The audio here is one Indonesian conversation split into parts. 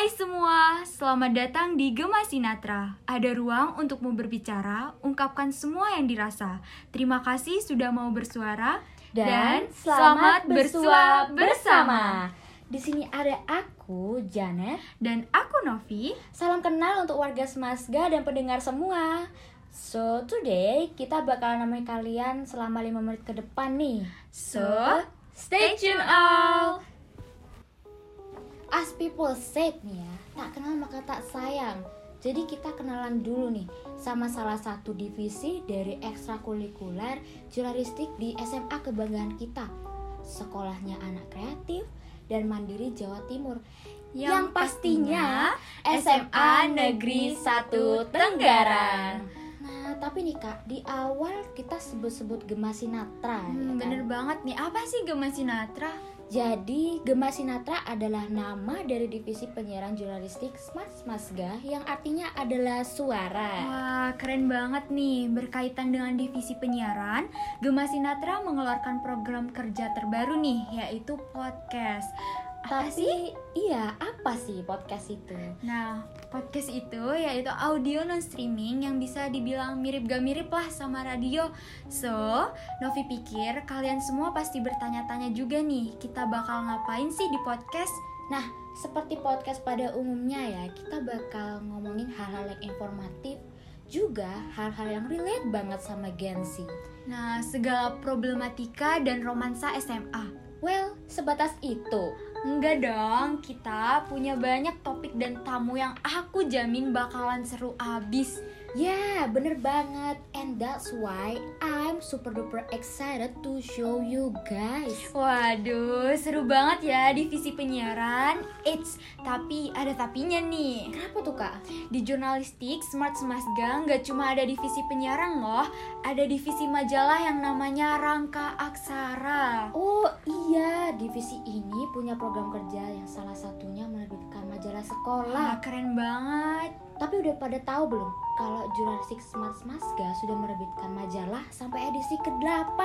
Hai semua, selamat datang di Gema Sinatra. Ada ruang untukmu berbicara, ungkapkan semua yang dirasa. Terima kasih sudah mau bersuara dan, selamat bersua bersama. Di sini ada aku, Janet, dan aku Novi. Salam kenal untuk warga Semasga dan pendengar semua. So, today kita bakal nemenin kalian selama 5 menit ke depan nih. So, stay tune all. As people said nih ya, tak kenal maka tak sayang. Jadi kita kenalan dulu nih sama salah satu divisi dari ekstrakurikuler jurnalistik di SMA kebanggaan kita. Sekolahnya anak kreatif dan mandiri Jawa Timur. Yang, yang pastinya SMA Negeri 1 Tenggarang. Nah, tapi nih Kak, di awal kita sebut-sebut Gema Sinatra. Hmm, ya kan? Bener banget nih, apa sih Gema Sinatra? Jadi, Gema Sinatra adalah nama dari divisi penyiaran jurnalistik Smart Smasga yang artinya adalah suara. Wah, keren banget nih. Berkaitan dengan divisi penyiaran, Gema Sinatra mengeluarkan program kerja terbaru nih, yaitu podcast. Apa Tapi sih? iya, apa sih podcast itu? Nah, podcast itu yaitu audio non streaming yang bisa dibilang mirip gak mirip lah sama radio. So, Novi pikir kalian semua pasti bertanya-tanya juga nih, kita bakal ngapain sih di podcast? Nah, seperti podcast pada umumnya ya, kita bakal ngomongin hal-hal yang informatif, juga hal-hal yang relate banget sama Gen Z. Nah, segala problematika dan romansa SMA. Well, sebatas itu. Enggak dong, kita punya banyak topik dan tamu yang aku jamin bakalan seru abis. Ya, yeah, bener banget. And that's why I'm super duper excited to show you guys. Waduh, seru banget ya divisi penyiaran. It's tapi ada tapinya nih. Kenapa tuh kak? Di jurnalistik Smart Semasga nggak cuma ada divisi penyiaran loh, ada divisi majalah yang namanya Rangka Aksara. Oh iya, divisi ini punya program kerja yang salah satunya sekolah. Wah, keren banget. Tapi udah pada tahu belum kalau Jurassic Smart Masga sudah menerbitkan majalah sampai edisi ke-8.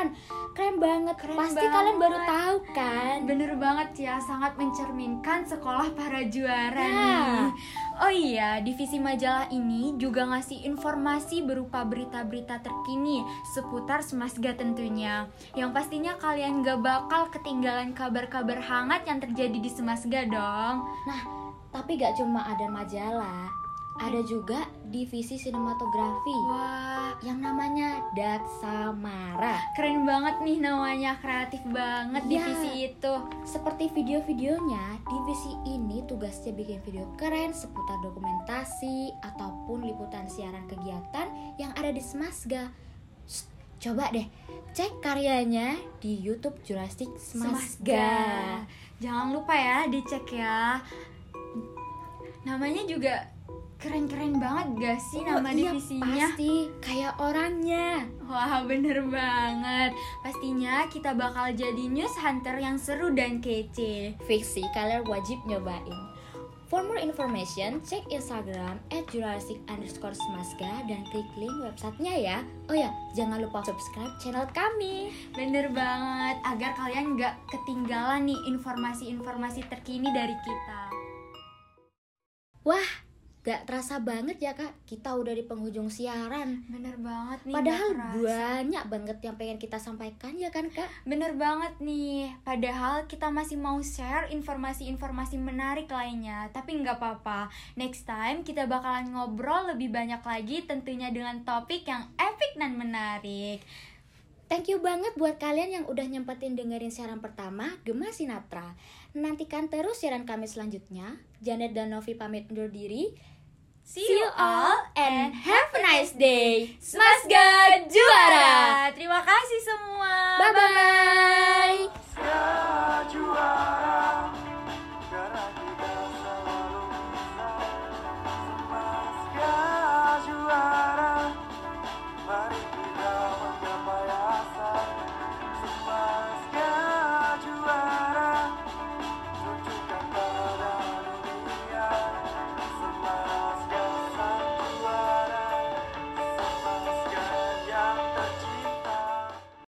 Keren banget. Keren Pasti banget. kalian baru tahu kan? Bener banget ya, sangat mencerminkan sekolah para juara nah. nih. Oh iya, divisi majalah ini juga ngasih informasi berupa berita-berita terkini seputar Semasga tentunya. Yang pastinya kalian gak bakal ketinggalan kabar-kabar hangat yang terjadi di Semasga dong. Nah, tapi gak cuma ada majalah, ada juga divisi sinematografi. Wah, yang namanya Dat Samara. Keren banget nih namanya, kreatif banget ya, divisi itu. Seperti video-videonya, divisi ini tugasnya bikin video keren seputar dokumentasi ataupun liputan siaran kegiatan yang ada di Semasga. Shh, coba deh cek karyanya di YouTube Jurassic Semasga. Semasga. Jangan lupa ya dicek ya. Namanya juga keren-keren banget gak sih oh, nama iya, divisinya? Pasti kayak orangnya. Wah bener banget. Pastinya kita bakal jadi news hunter yang seru dan kece. Fix sih, kalian wajib nyobain. For more information, cek Instagram at Jurassic underscore Smaska dan klik link websitenya ya. Oh ya, jangan lupa subscribe channel kami. Bener banget, agar kalian gak ketinggalan nih informasi-informasi terkini dari kita. Wah, Gak terasa banget ya kak, kita udah di penghujung siaran. Bener banget nih Padahal banyak banget yang pengen kita sampaikan ya kan kak? Bener banget nih, padahal kita masih mau share informasi-informasi menarik lainnya. Tapi nggak apa-apa, next time kita bakalan ngobrol lebih banyak lagi tentunya dengan topik yang epic dan menarik Thank you banget buat kalian yang udah nyempetin dengerin siaran pertama Gema Sinatra Nantikan terus siaran kami selanjutnya Janet dan Novi pamit undur diri See you all and have a nice day. Smasga juara. Terima kasih semua. Bye bye.